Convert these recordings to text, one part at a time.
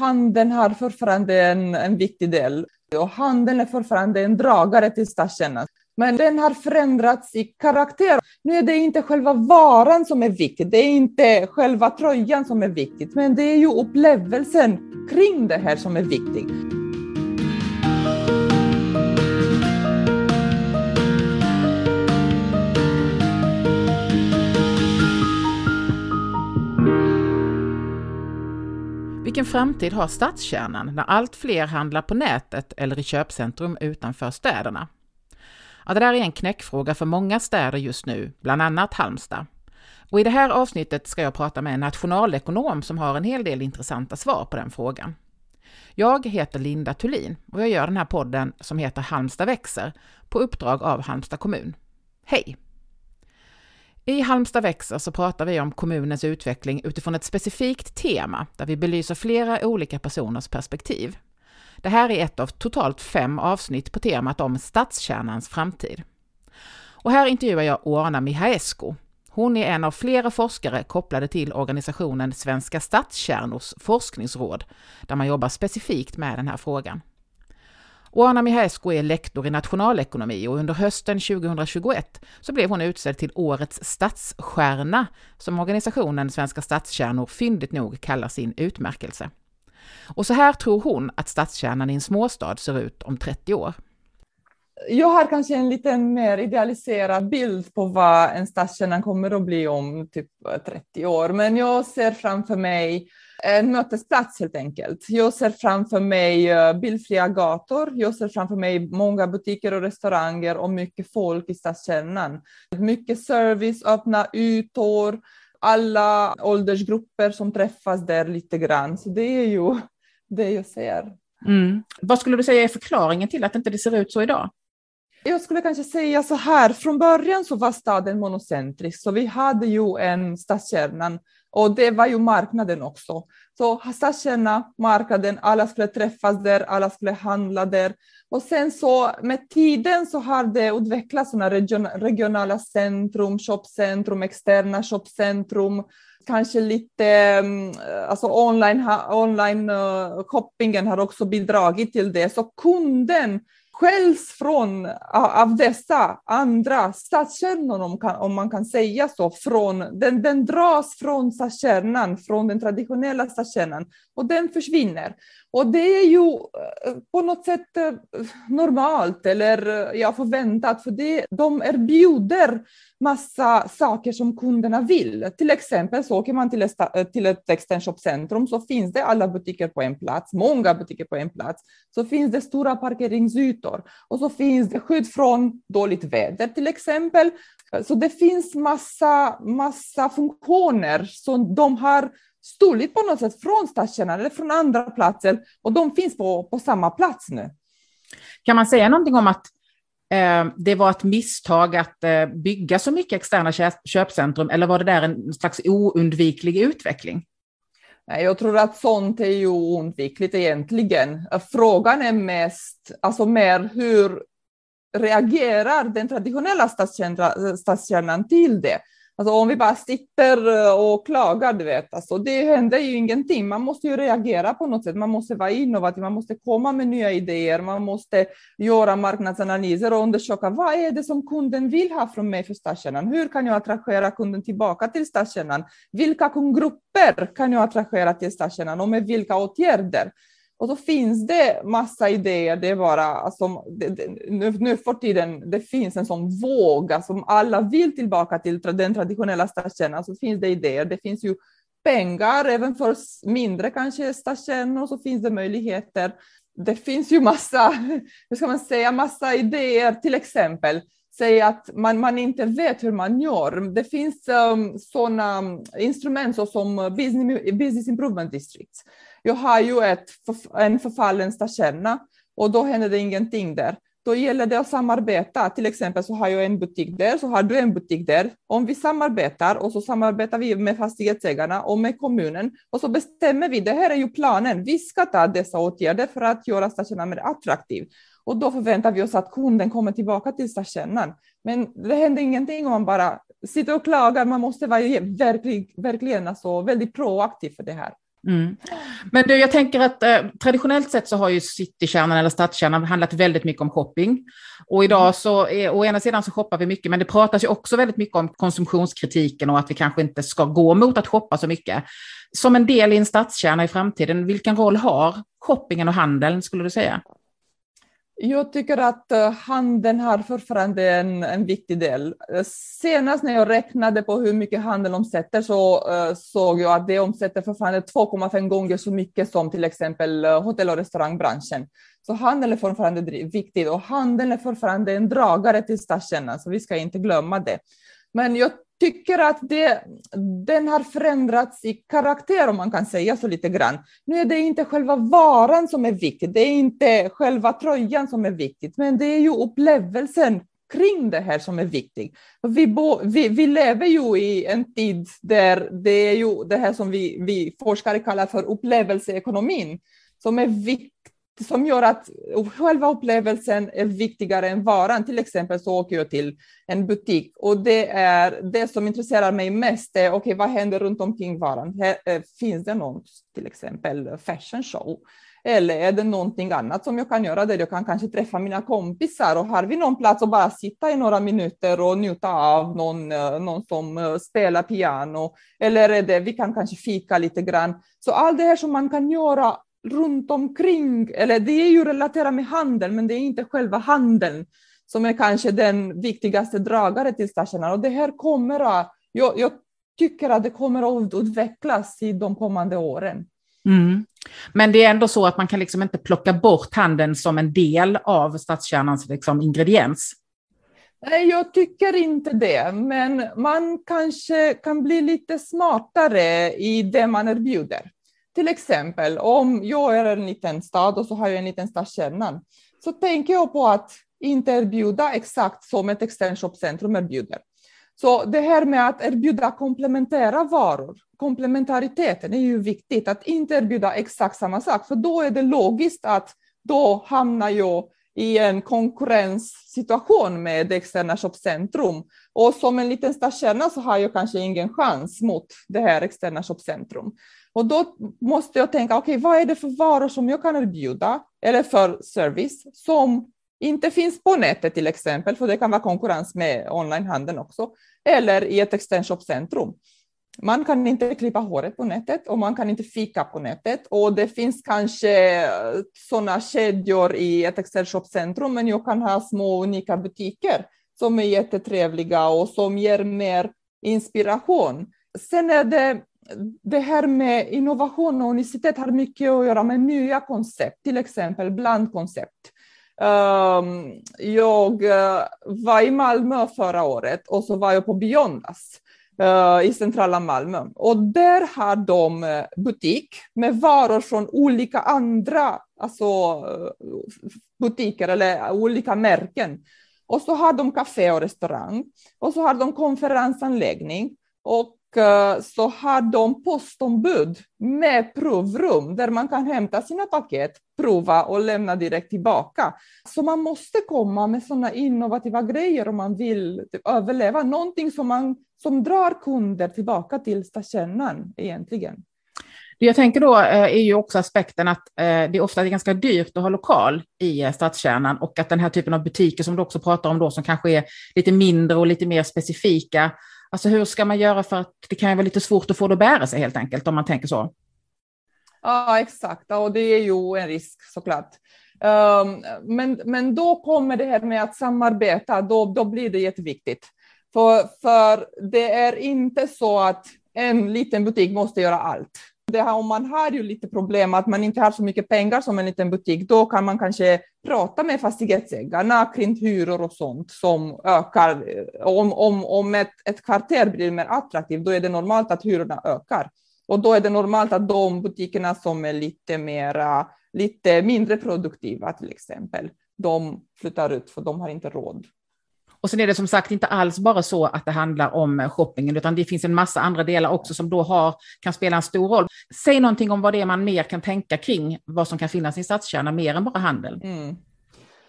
handeln har fortfarande en, en viktig del och handeln är fortfarande en dragare till stadskärnan. Men den har förändrats i karaktär. Nu är det inte själva varan som är viktig, det är inte själva tröjan som är viktigt, men det är ju upplevelsen kring det här som är viktig. Vilken framtid har stadskärnan när allt fler handlar på nätet eller i köpcentrum utanför städerna? Ja, det där är en knäckfråga för många städer just nu, bland annat Halmstad. Och i det här avsnittet ska jag prata med en nationalekonom som har en hel del intressanta svar på den frågan. Jag heter Linda Thulin och jag gör den här podden som heter Halmstad växer på uppdrag av Halmstad kommun. Hej! I Halmstad växer så pratar vi om kommunens utveckling utifrån ett specifikt tema där vi belyser flera olika personers perspektiv. Det här är ett av totalt fem avsnitt på temat om stadskärnans framtid. Och här intervjuar jag Oana Mihaescu. Hon är en av flera forskare kopplade till organisationen Svenska stadskärnors forskningsråd, där man jobbar specifikt med den här frågan. Oana Mihaescu är lektor i nationalekonomi och under hösten 2021 så blev hon utsedd till Årets stadsstjärna, som organisationen Svenska stadskärnor fyndigt nog kallar sin utmärkelse. Och så här tror hon att stadskärnan i en småstad ser ut om 30 år. Jag har kanske en lite mer idealiserad bild på vad en stadskärna kommer att bli om typ 30 år, men jag ser framför mig en mötesplats helt enkelt. Jag ser framför mig eh, bilfria gator. Jag ser framför mig många butiker och restauranger och mycket folk i stadskärnan. Mycket service, öppna ytor, alla åldersgrupper som träffas där lite grann. Så det är ju det jag ser. Mm. Vad skulle du säga är förklaringen till att inte det ser ut så idag? Jag skulle kanske säga så här, från början så var staden monocentrisk, så vi hade ju en stadskärnan och det var ju marknaden också. Så stadskärna, marknaden, alla skulle träffas där, alla skulle handla där. Och sen så med tiden så har det utvecklats sådana region, regionala centrum, shopcentrum, externa shopcentrum, kanske lite, mm, alltså online, online eh, shoppingen har också bidragit till det. Så kunden skäls från av dessa andra stadskärnor, om, om, man kan säga så. Från, den, den dras från stadskärnan, från den traditionella stadskärnan, och den försvinner. Och det är ju eh, på något sätt eh, normalt eller eh, ja, förväntat, för det, de erbjuder massa saker som kunderna vill. Till exempel så åker man till ett, till ett extenshopcentrum så finns det alla butiker på en plats, många butiker på en plats. Så finns det stora parkeringsytor och så finns det skydd från dåligt väder till exempel. Så det finns massa, massa funktioner som de har stulit på något sätt från stadskärnan eller från andra platser och de finns på, på samma plats nu. Kan man säga någonting om att eh, det var ett misstag att eh, bygga så mycket externa köpcentrum eller var det där en slags oundviklig utveckling? Nej, jag tror att sånt är ju oundvikligt egentligen. Frågan är mest, alltså mer hur reagerar den traditionella stadskärnan till det? Alltså om vi bara sitter eh, och klagar, du vet, alltså det händer ju ingenting. Man måste ju reagera på något sätt. Man måste vara innovativ, man måste komma med nya idéer, man måste göra marknadsanalyser och undersöka vad är det som kunden vill ha från mig för stadskärnan? Hur kan jag attrahera kunden tillbaka till stadskärnan? Vilka kundgrupper kan jag attrahera till stadskärnan och med vilka åtgärder? Och så finns det massa idéer, det är bara, alltså, det, det, nu, nu för tiden, det finns en sån våg, alltså, alla vill tillbaka till den traditionella stadskärnan, så finns det idéer, det finns ju pengar, även för mindre kanske stadskärnor så finns det möjligheter. Det finns ju massa, hur ska man säga, massa idéer, till exempel, säg att man, man inte vet hur man gör. Det finns um, sådana um, instrument som business, business improvement districts jag har ju ett, en förfallen stadskärna och då händer det ingenting där. Då gäller det att samarbeta. Till exempel så har jag en butik där, så har du en butik där. Om vi samarbetar och så samarbetar vi med fastighetsägarna och med kommunen och så bestämmer vi, det här är ju planen, vi ska ta dessa åtgärder för att göra stadskärnan mer attraktiv. Och då förväntar vi oss att kunden kommer tillbaka till stadskärnan. Men det händer ingenting om man bara sitter och klagar, man måste vara verklig, verkligen alltså väldigt proaktiv för det här. Mm. Men du, jag tänker att eh, traditionellt sett så har ju citykärnan eller stadskärnan handlat väldigt mycket om shopping. Och idag mm. så, är, å ena sidan så shoppar vi mycket, men det pratas ju också väldigt mycket om konsumtionskritiken och att vi kanske inte ska gå mot att shoppa så mycket. Som en del i en stadskärna i framtiden, vilken roll har shoppingen och handeln skulle du säga? Jag tycker att eh, handeln har fortfarande en, en viktig del. Eh, senast när jag räknade på hur mycket handeln omsätter så uh, såg jag att det omsätter fortfarande 2,5 gånger så mycket som till exempel hotell och restaurangbranschen. Så handeln är fortfarande viktig och handeln är fortfarande en dragare till stadskärnan, så vi ska inte glömma det. Men jag tycker att det, den har förändrats i karaktär, om man kan säga så lite grann. Nu är det inte själva varan som är viktig, det är inte själva tröjan som är viktigt, men det är ju upplevelsen kring det här som är viktig. Vi, bo, vi, vi lever ju i en tid där det är ju det här som vi, vi forskare kallar för upplevelseekonomin, som är viktig som gör att själva upplevelsen är viktigare än varan. Till exempel så åker jag till en butik och det är det som intresserar mig mest. Är, okay, vad händer runt omkring varan? Eh, finns det någon, till exempel fashion show? Eller är det någonting annat som jag kan göra där jag kan kanske träffa mina kompisar och har vi någon plats att bara sitta i några minuter och njuta av någon, eh, någon som eh, spelar piano eller är det vi kan kanske fika lite grann. Så allt det här som man kan göra runt omkring, eller det är ju relaterat med handeln, men det är inte själva handeln som är kanske den viktigaste dragare till stationerna. Och det här kommer att, jag, jag, tycker att det kommer att utvecklas i de kommande åren. Mm. Men det är ändå så att man kan liksom inte plocka bort handeln som en del av stadskärnans liksom ingrediens? Nej, jag tycker inte det, men man kanske kan bli lite smartare i det man erbjuder. Till exempel om jag är en liten stad och så har jag en liten stadskärna, så tänker jag på att inte erbjuda exakt som ett externshopcentrum erbjuder. Så det här med att erbjuda komplementära varor, komplementariteten är ju viktigt, att inte erbjuda exakt samma sak, för då är det logiskt att då hamnar jag i en konkurrenssituation med det externa shopcentrum. Och som en liten stadskärna så har jag kanske ingen chans mot det här externa shopcentrum. Och då måste jag tänka, okej, okay, vad är det för varor som jag kan erbjuda eller för service som inte finns på nätet till exempel, för det kan vara konkurrens med onlinehandeln också, eller i ett externshopcentrum. Man kan inte klippa håret på nätet och man kan inte fika på nätet och det finns kanske eh, sådana kedjor i ett externshopcentrum, men jag kan ha små unika butiker som är jättetrevliga och som ger mer inspiration. Sen är det det här med innovation och unicitet har mycket att göra med nya koncept, till exempel blandkoncept. Ehm, jag eh, var i Malmö förra året och så var jag på Beyondas eh, i centrala Malmö. Och där har de eh, butik med varor från olika andra alltså, butiker eller olika märken. Och så har de café och restaurang och så har de konferensanläggning och Eh, så har de postombud med provrum där man kan hämta sina paket, prova och lämna direkt tillbaka. Så man måste komma med sådana innovativa grejer om man vill typ, överleva. Någonting som, man, som drar kunder tillbaka till stadskärnan egentligen. Det Jag tänker då eh, är ju också aspekten att eh, det ofta är ganska dyrt att ha lokal i stadskärnan och att den här typen av butiker som du också pratar om då, som kanske är lite mindre och lite mer specifika, Alltså hur ska man göra för att det kan ju vara lite svårt att få det att bära sig helt enkelt om man tänker så? Ja, exakt. Och det är ju en risk såklart. Ehm, men, men då kommer det här med att samarbeta, då, då blir det jätteviktigt. För, för det är inte så att en liten butik måste göra allt det här, om man har ju lite problem att man inte har så mycket pengar som en liten butik, då kan man kanske prata med fastighetsägarna kring hyror och sånt som ökar. Om, om, om ett, ett kvarter blir mer attraktivt, då är det normalt att hyrorna ökar. Och då är det normalt att de butikerna som är lite, mera, lite mindre produktiva till exempel, de flyttar ut för de har inte råd. Och sen är det som sagt inte alls bara så att det handlar om eh, shoppingen, utan det finns en massa andra delar också som då har, kan spela en stor roll. Säg någonting om vad det är man mer kan tänka kring vad som kan finnas i stadskärnan, mer än bara handel. Mm.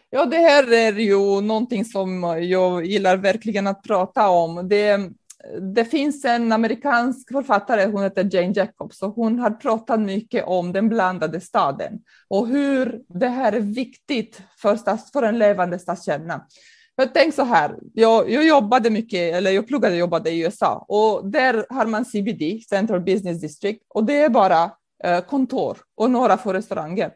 Ja, det här är ju någonting som jag gillar verkligen att prata om. Det, det finns en amerikansk författare, hon heter Jane Jacobs, och hon har pratat mycket om den blandade staden och hur det här är viktigt för, stads, för en levande stadskärna. Jag tänkte så här, jag, jag jobbade mycket, eller jag pluggade och jobbade i USA och där har man CBD, Central Business District, och det är bara eh, kontor och några få restauranger.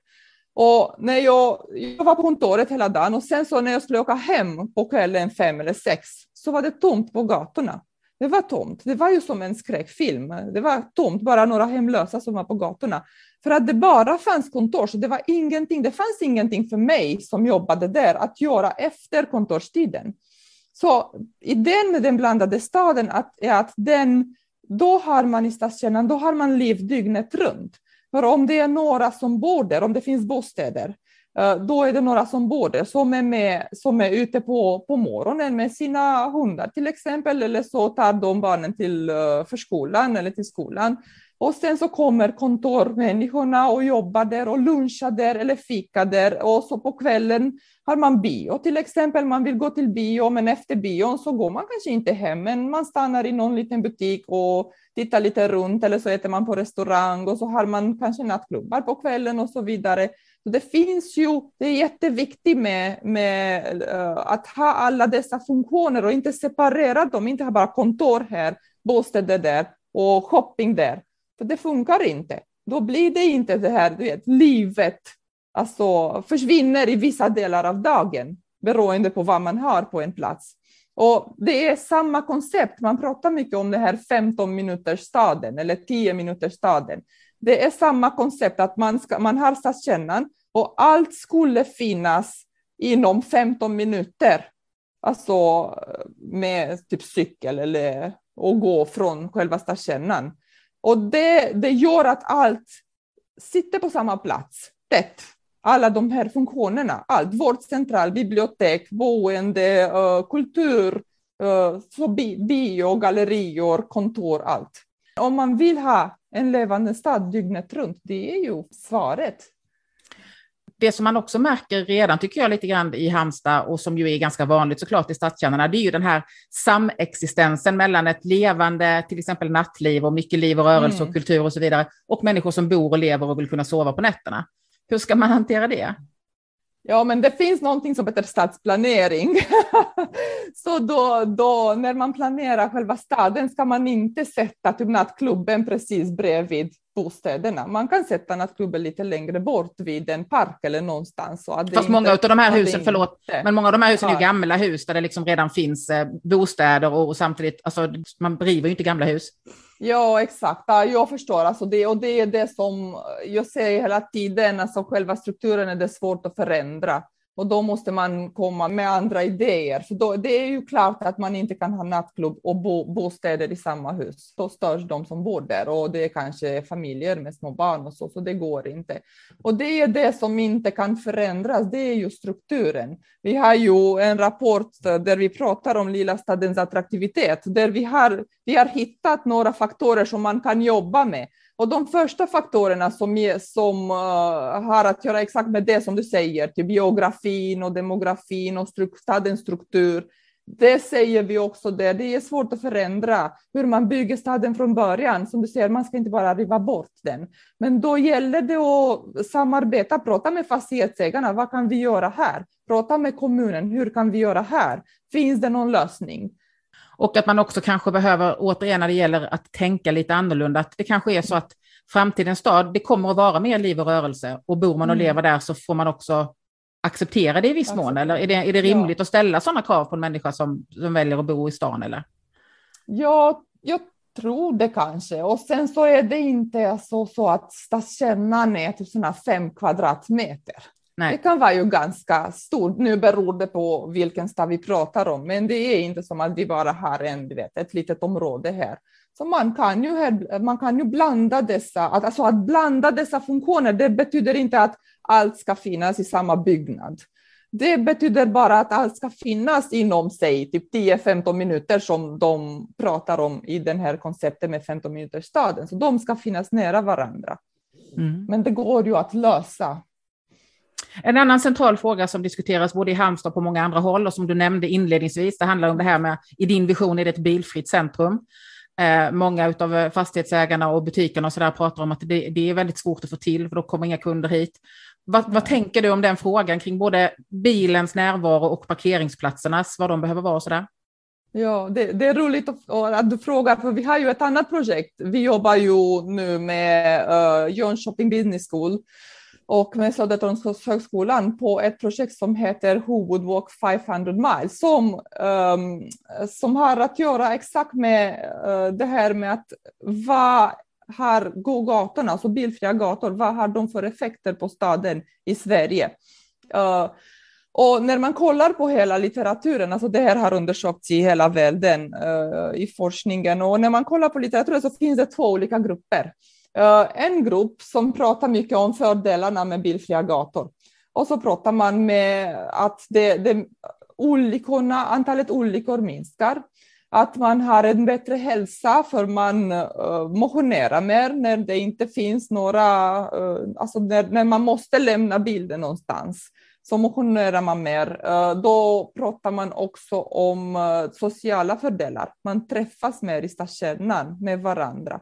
Och när jag, jag var på kontoret hela dagen och sen så när jag skulle åka hem på kvällen fem eller sex så var det tomt på gatorna. Det var tomt. Det var ju som en skräckfilm. Det var tomt, bara några hemlösa som var på gatorna. För att det bara fanns kontor, så det var ingenting. Det fanns ingenting för mig som jobbade där att göra efter kontorstiden. Så idén med den blandade staden är att den, då har man i stadskärnan, då har man liv dygnet runt. För om det är några som bor där, om det finns bostäder, eh, då är det några som bor där som är, med, som är ute på, på morgonen med sina hundar till exempel, eller så tar de barnen till eh, förskolan eller till skolan. Och sen så kommer kontormänniskorna och jobbar där och lunchar där eller fikar där och så på kvällen har man bio till exempel. Man vill gå till bio men efter bion så går man kanske inte hem men man stannar i någon liten butik och tittar lite runt eller så äter man på restaurang och så har man kanske nattklubbar på kvällen och så vidare. Så det finns ju, det är jätteviktigt med, med uh, att ha alla dessa funktioner och inte separera dem, inte ha bara kontor här, bostäder där och shopping där. För det funkar inte. Då blir det inte det här, du vet, livet alltså, försvinner i vissa delar av dagen beroende på vad man har på en plats. Och det är samma koncept. Man pratar mycket om det här 15 minuters staden eller 10 minuters staden. Det är samma koncept att man, ska, man har stadskärnan och allt skulle finnas inom 15 minuter. Alltså med typ cykel eller och gå från själva stadskärnan. Och det, det gör att allt sitter på samma plats, tätt. Alla de här funktionerna, allt, vårdcentral, bibliotek, boende, eh, kultur, eh, så bio, gallerior, kontor, allt. Om man vill ha en levande stad dygnet runt, det är ju svaret det som man också märker redan, tycker jag, lite grann i Halmstad och som ju är ganska vanligt såklart i stadskärnorna, det är ju den här samexistensen mellan ett levande, till exempel nattliv och mycket liv och rörelse mm. och kultur och så vidare, och människor som bor och lever och vill kunna sova på nätterna. Hur ska man hantera det? Ja, men det finns någonting som heter stadsplanering. så då, då, när man planerar själva staden ska man inte sätta typ nattklubben precis bredvid bostäderna. Man kan sätta nattklubben lite längre bort vid en park eller någonstans. Så att Fast många av de här husen, förlåt, men många av de här husen är gamla hus där det liksom redan finns eh, bostäder och, och samtidigt, alltså man driver ju inte gamla hus. Ja, exakt. Ja, jag förstår. Alltså det, och det är det som jag säger hela tiden, alltså själva strukturen är det svårt att förändra. Och då måste man komma med andra idéer. För då, det är ju klart att man inte kan ha nattklubb och bo, bostäder i samma hus. Då störs de som bor där och det är kanske familjer med små barn och så, så det går inte. Och det är det som inte kan förändras, det är ju strukturen. Vi har ju en rapport där vi pratar om lilla stadens attraktivitet, där vi har, vi har hittat några faktorer som man kan jobba med. Och de första faktorerna som, är, som uh, har att göra exakt med det som du säger, typ till biografin och demografin och struk stadens struktur, det säger vi också där. Det är svårt att förändra hur man bygger staden från början. Som du säger, man ska inte bara riva bort den. Men då gäller det att samarbeta, prata med fastighetsägarna. Vad kan vi göra här? Prata med kommunen. Hur kan vi göra här? Finns det någon lösning? Och att man också kanske behöver, återigen när det gäller att tänka lite annorlunda, att det kanske är så att framtidens stad, det kommer att vara mer liv och rörelse och bor man och mm. lever där så får man också acceptera det i viss mån, eller är det, är det rimligt ja. att ställa sådana krav på en människa som, som väljer att bo i stan? Eller? Ja, jag tror det kanske. Och sen så är det inte alltså så att stadskärnan är typ sådana fem kvadratmeter. Nej. Det kan vara ju ganska stort. Nu beror det på vilken stad vi pratar om, men det är inte som att vi bara har en, vet, ett litet område här. Så man kan ju, man kan ju blanda dessa, alltså att blanda dessa funktioner, det betyder inte att allt ska finnas i samma byggnad. Det betyder bara att allt ska finnas inom sig, typ 10-15 minuter som de pratar om i den här konceptet med 15 minuters staden. Så de ska finnas nära varandra. Mm. Men det går ju att lösa. En annan central fråga som diskuteras både i Halmstad och på många andra håll och som du nämnde inledningsvis, det handlar om det här med, i din vision är det ett bilfritt centrum. Eh, många av fastighetsägarna och butikerna och så där pratar om att det, det, är väldigt svårt att få till, för då kommer inga kunder hit. Vad, vad, tänker du om den frågan kring både bilens närvaro och parkeringsplatsernas, vad de behöver vara och så där? Ja, det, det, är roligt att, att, du frågar, för vi har ju ett annat projekt. Vi jobbar ju nu med uh, Jönköping Business School och med Södertörns högskolan på ett projekt som heter Who would walk 500 miles som, um, som har att göra exakt med uh, det här med att vad har gågatorna, alltså bilfria gator, vad har de för effekter på staden i Sverige? Uh, och när man kollar på hela litteraturen, alltså det här har undersökts i hela världen uh, i forskningen, och när man kollar på litteraturen så finns det två olika grupper. Eh, en grupp som pratar mycket om fördelarna med bilfria gator. Och så pratar man med att det, det, olyckorna, antalet olyckor minskar, att man har en bättre hälsa för man uh, motionerar mer när det inte finns några, uh, alltså när, när man måste lämna bilden någonstans så motionerar man mer. Då pratar man också om sociala fördelar. Man träffas mer i stadskärnan med varandra.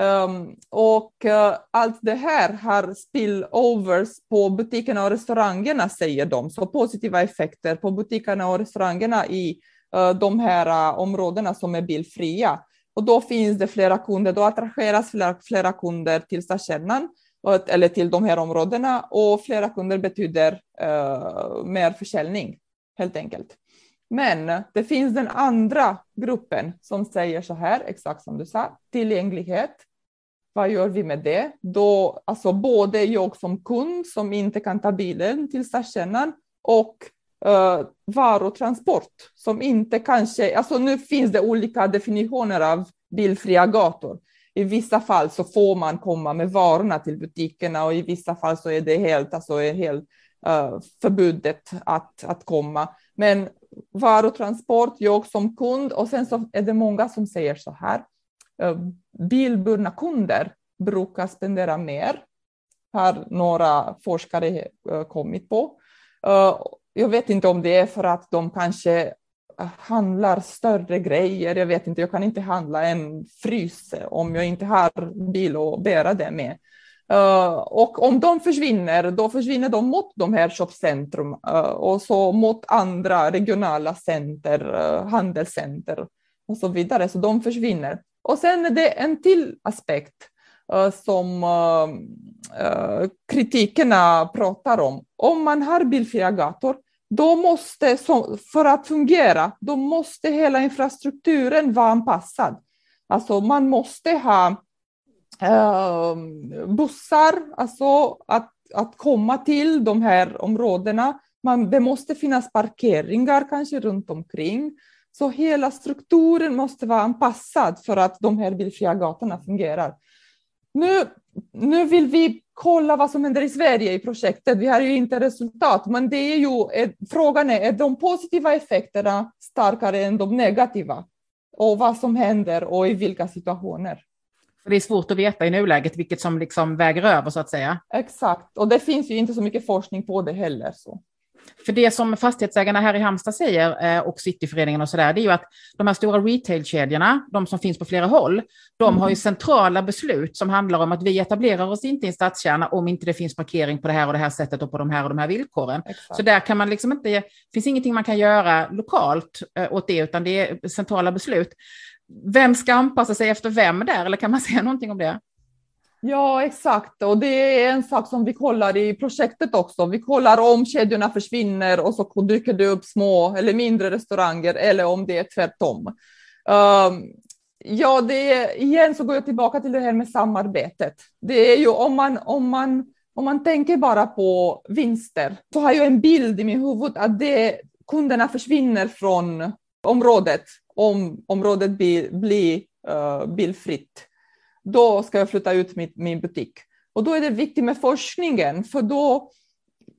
Um, och uh, allt det här har spillovers på butikerna och restaurangerna, säger de. Så positiva effekter på butikerna och restaurangerna i uh, de här uh, områdena som är bilfria. Och då finns det flera kunder, då attraheras flera, flera kunder till stadskärnan eller till de här områdena och flera kunder betyder mer försäljning helt enkelt. Men det finns den andra gruppen som säger så här, exakt som du sa, tillgänglighet. Vad gör vi med det? Då, alltså både jag som kund som inte kan ta bilen till stadskärnan och uh, varutransport som inte kanske, alltså nu finns det olika definitioner av bilfria gator. I vissa fall så får man komma med varorna till butikerna och i vissa fall så är det helt, alltså är helt eh, uh, förbudet att, att komma. Men varutransport, jag som kund och sen så är det många som säger så här. Ehm, bilburna kunder brukar spendera mer, har några forskare eh, kommit på. Eh, jag vet inte om det är för att de kanske eh, handlar större grejer. Jag vet inte, jag kan inte handla en frys om jag inte har bil att bära det med. Eh, och om de försvinner, då försvinner de mot de här köpcentrum uh, eh, och så mot andra regionala center, uh, handelscenter och så vidare. Så de försvinner. Och sen är det en till aspekt som kritikerna pratar om. Om man har bilfria gator, då måste, för att fungera, då måste hela infrastrukturen vara anpassad. Alltså man måste ha eh, bussar, alltså att, att komma till de här områdena. Man, det måste finnas parkeringar kanske runt omkring. Så hela strukturen måste vara anpassad för att de här bilfria gatorna fungerar. Nu, nu vill vi kolla vad som händer i Sverige i projektet. Vi har ju inte resultat, men det är ju, frågan är, är de positiva effekterna starkare än de negativa? Och vad som händer och i vilka situationer? För det är svårt att veta i nuläget vilket som liksom väger över så att säga. Exakt, och det finns ju inte så mycket forskning på det heller. Så. För det som fastighetsägarna här i Halmstad säger, eh, och Cityföreningen och sådär, det är ju att de här stora retailkedjorna, de som finns på flera håll, de mm. har ju mm. centrala beslut som handlar om att vi etablerar oss inte i en stadskärna om inte det finns parkering på det här och det här sättet och på de här och de här villkoren. Exakt. Så där kan man liksom inte, finns ingenting man kan göra lokalt eh, åt det, utan det är centrala beslut vem ska anpassa sig efter vem där, eller kan man säga någonting om det? Ja, exakt. Och det är en sak som vi kollar i projektet också. Vi kollar om kedjorna försvinner och så dyker det upp små eller mindre restauranger eller om det är tvärtom. Um, ja, det är, igen så går jag tillbaka till det här med samarbetet. Det är ju om man, om man, om man tänker bara på vinster så har jag en bild i min huvud att det, kunderna försvinner från området om området blir, blir uh, bilfritt, då ska jag flytta ut min, min butik. Och då är det viktigt med forskningen, för då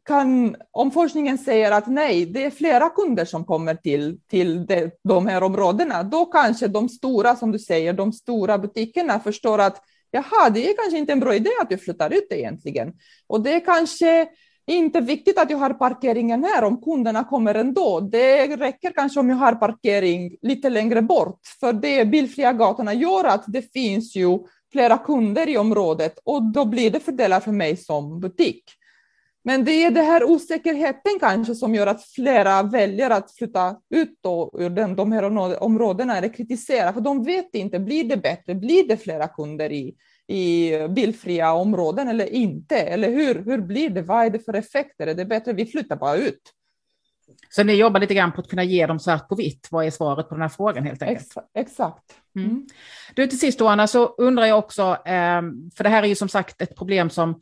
kan, om forskningen säger att nej, det är flera kunder som kommer till, till de, de här områdena, då kanske de stora, som du säger, de stora butikerna förstår att jaha, det är kanske inte en bra idé att du flyttar ut egentligen. Och det kanske inte viktigt att jag har parkeringen här om kunderna kommer ändå. Det räcker kanske om jag har parkering lite längre bort, för det bilfria gatorna gör att det finns ju flera kunder i området och då blir det fördelar för mig som butik. Men det är den här osäkerheten kanske som gör att flera väljer att flytta ut då ur den, de här områdena eller kritisera, för de vet inte, blir det bättre, blir det flera kunder i, i bilfria områden eller inte? Eller hur, hur blir det? Vad är det för effekter? Är det bättre vi flyttar bara ut? Så ni jobbar lite grann på att kunna ge dem svart på vitt. Vad är svaret på den här frågan helt enkelt? Exakt. Mm. mm. Du, till sist då, Anna, så undrar jag också, ehm, för det här är ju som sagt ett problem som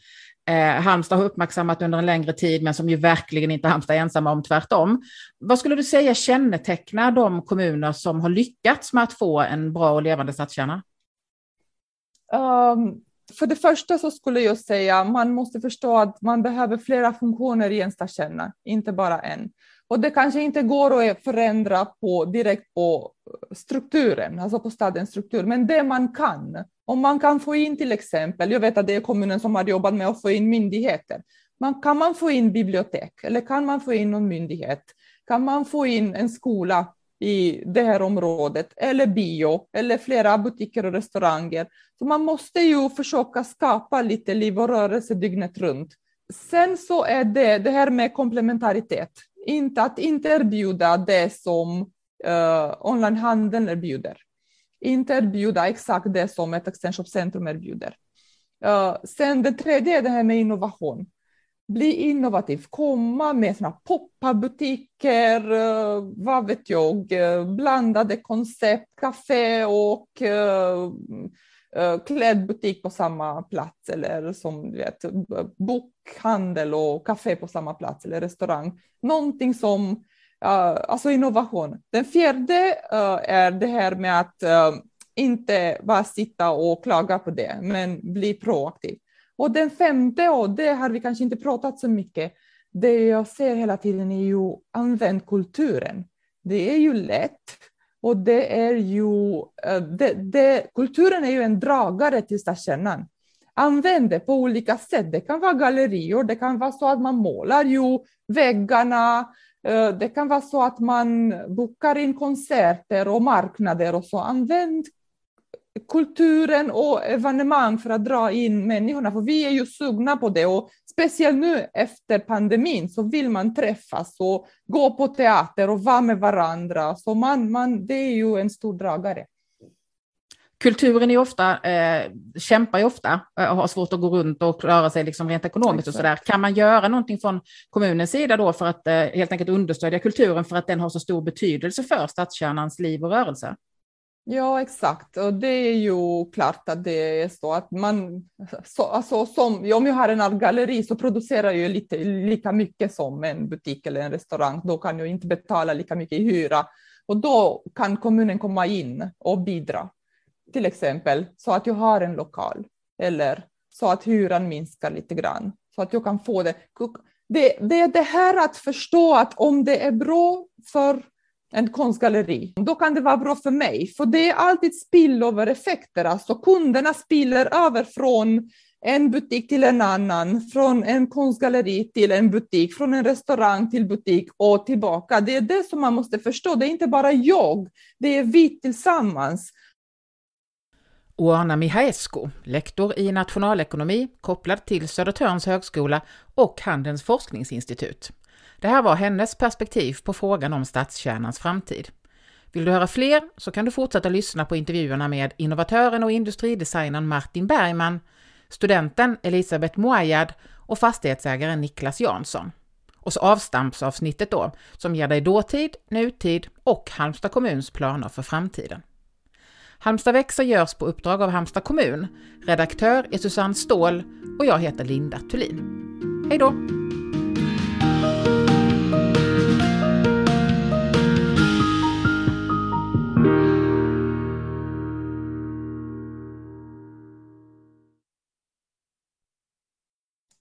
eh, Halmstad har uppmärksammat under en längre tid, men som ju verkligen inte Halmstad är ensamma om, tvärtom. Vad skulle du säga kännetecknar de kommuner som har lyckats med att få en bra och levande stadskärna? Um, för det första så skulle jag säga man måste förstå att man behöver flera funktioner i en stadskärna, inte bara en. Och det kanske inte går att e- förändra på, direkt på eh, strukturen, alltså på stadens struktur, men det man kan. Om man kan få in till exempel, jag vet att det är kommunen som har jobbat med att få in myndigheter. Man, kan man få in bibliotek eller kan man få in någon myndighet? Kan man få in en skola i det här området eller bio eller flera butiker och restauranger? Så man måste ju försöka skapa lite liv och rörelse dygnet runt. Sen så är det det här med komplementaritet, inte att inte erbjuda det som uh, onlinehandeln erbjuder inte erbjuda exakt det som ett extensionscentrum erbjuder. Uh, sen det tredje är det här med innovation. Bli innovativ, komma med såna pop-up-butiker, eh, vad vet jag, eh, blandade koncept, café och eh, klädbutik på samma plats eller som du vet, bokhandel och café på samma plats eller restaurang. Någonting som alltså innovation. Den fjärde är det här med att inte bara sitta och klaga på det, men bli proaktiv. Och den femte, och det har vi kanske inte pratat så mycket, det jag ser hela tiden är ju använd kulturen. Det är ju lätt och det är ju, eh, det, det, kulturen är ju en dragare till stadskärnan. Använd det på olika sätt. Det kan vara gallerior, det kan vara så att man målar ju väggarna, eh, det kan vara så att man bokar in konserter och marknader och så. Använd kulturen och evenemang för att dra in människorna, för vi är ju sugna på det och speciellt nu efter pandemin så vill man träffas och gå på teater och vara med varandra. Så man, man, det är ju en stor dragare kulturen är ofta, eh, kämpar ju ofta eh, och har svårt att gå runt och klara sig liksom rent ekonomiskt och sådär. Kan man göra någonting från kommunens sida då för att eh, helt enkelt understödja kulturen för att den har så stor betydelse för stadskärnans liv och rörelse? Ja, exakt. Och det är ju klart att det är så att man, så, alltså, som, om jag har en artgalleri så producerar jag lite, lika mycket som en butik eller en restaurang. Då kan jag inte betala lika mycket i hyra och då kan kommunen komma in och bidra till exempel så att jag har en lokal eller så att hyran minskar lite grann så att jag kan få det. Det, det är det här att förstå att om det är bra för en konstgalleri, då kan det vara bra för mig. För det är alltid spillover-effekter, alltså kunderna spiller över från en butik till en annan, från en konstgalleri till en butik, från en restaurang till butik och tillbaka. Det är det som man måste förstå. Det är inte bara jag, det är vi tillsammans. Oana Mihaescu, lektor i nationalekonomi kopplad till Södertörns högskola och Handelns forskningsinstitut. Det här var hennes perspektiv på frågan om stadskärnans framtid. Vill du höra fler så kan du fortsätta lyssna på intervjuerna med innovatören och industridesignern Martin Bergman, studenten Elisabeth Moayad och fastighetsägaren Niklas Jansson. Och så avstampsavsnittet då, som ger dig dåtid, nutid och Halmstad kommuns planer för framtiden. Halmstad växer görs på uppdrag av Halmstad kommun. Redaktör är Susanne Ståhl och jag heter Linda Thulin. Hej då!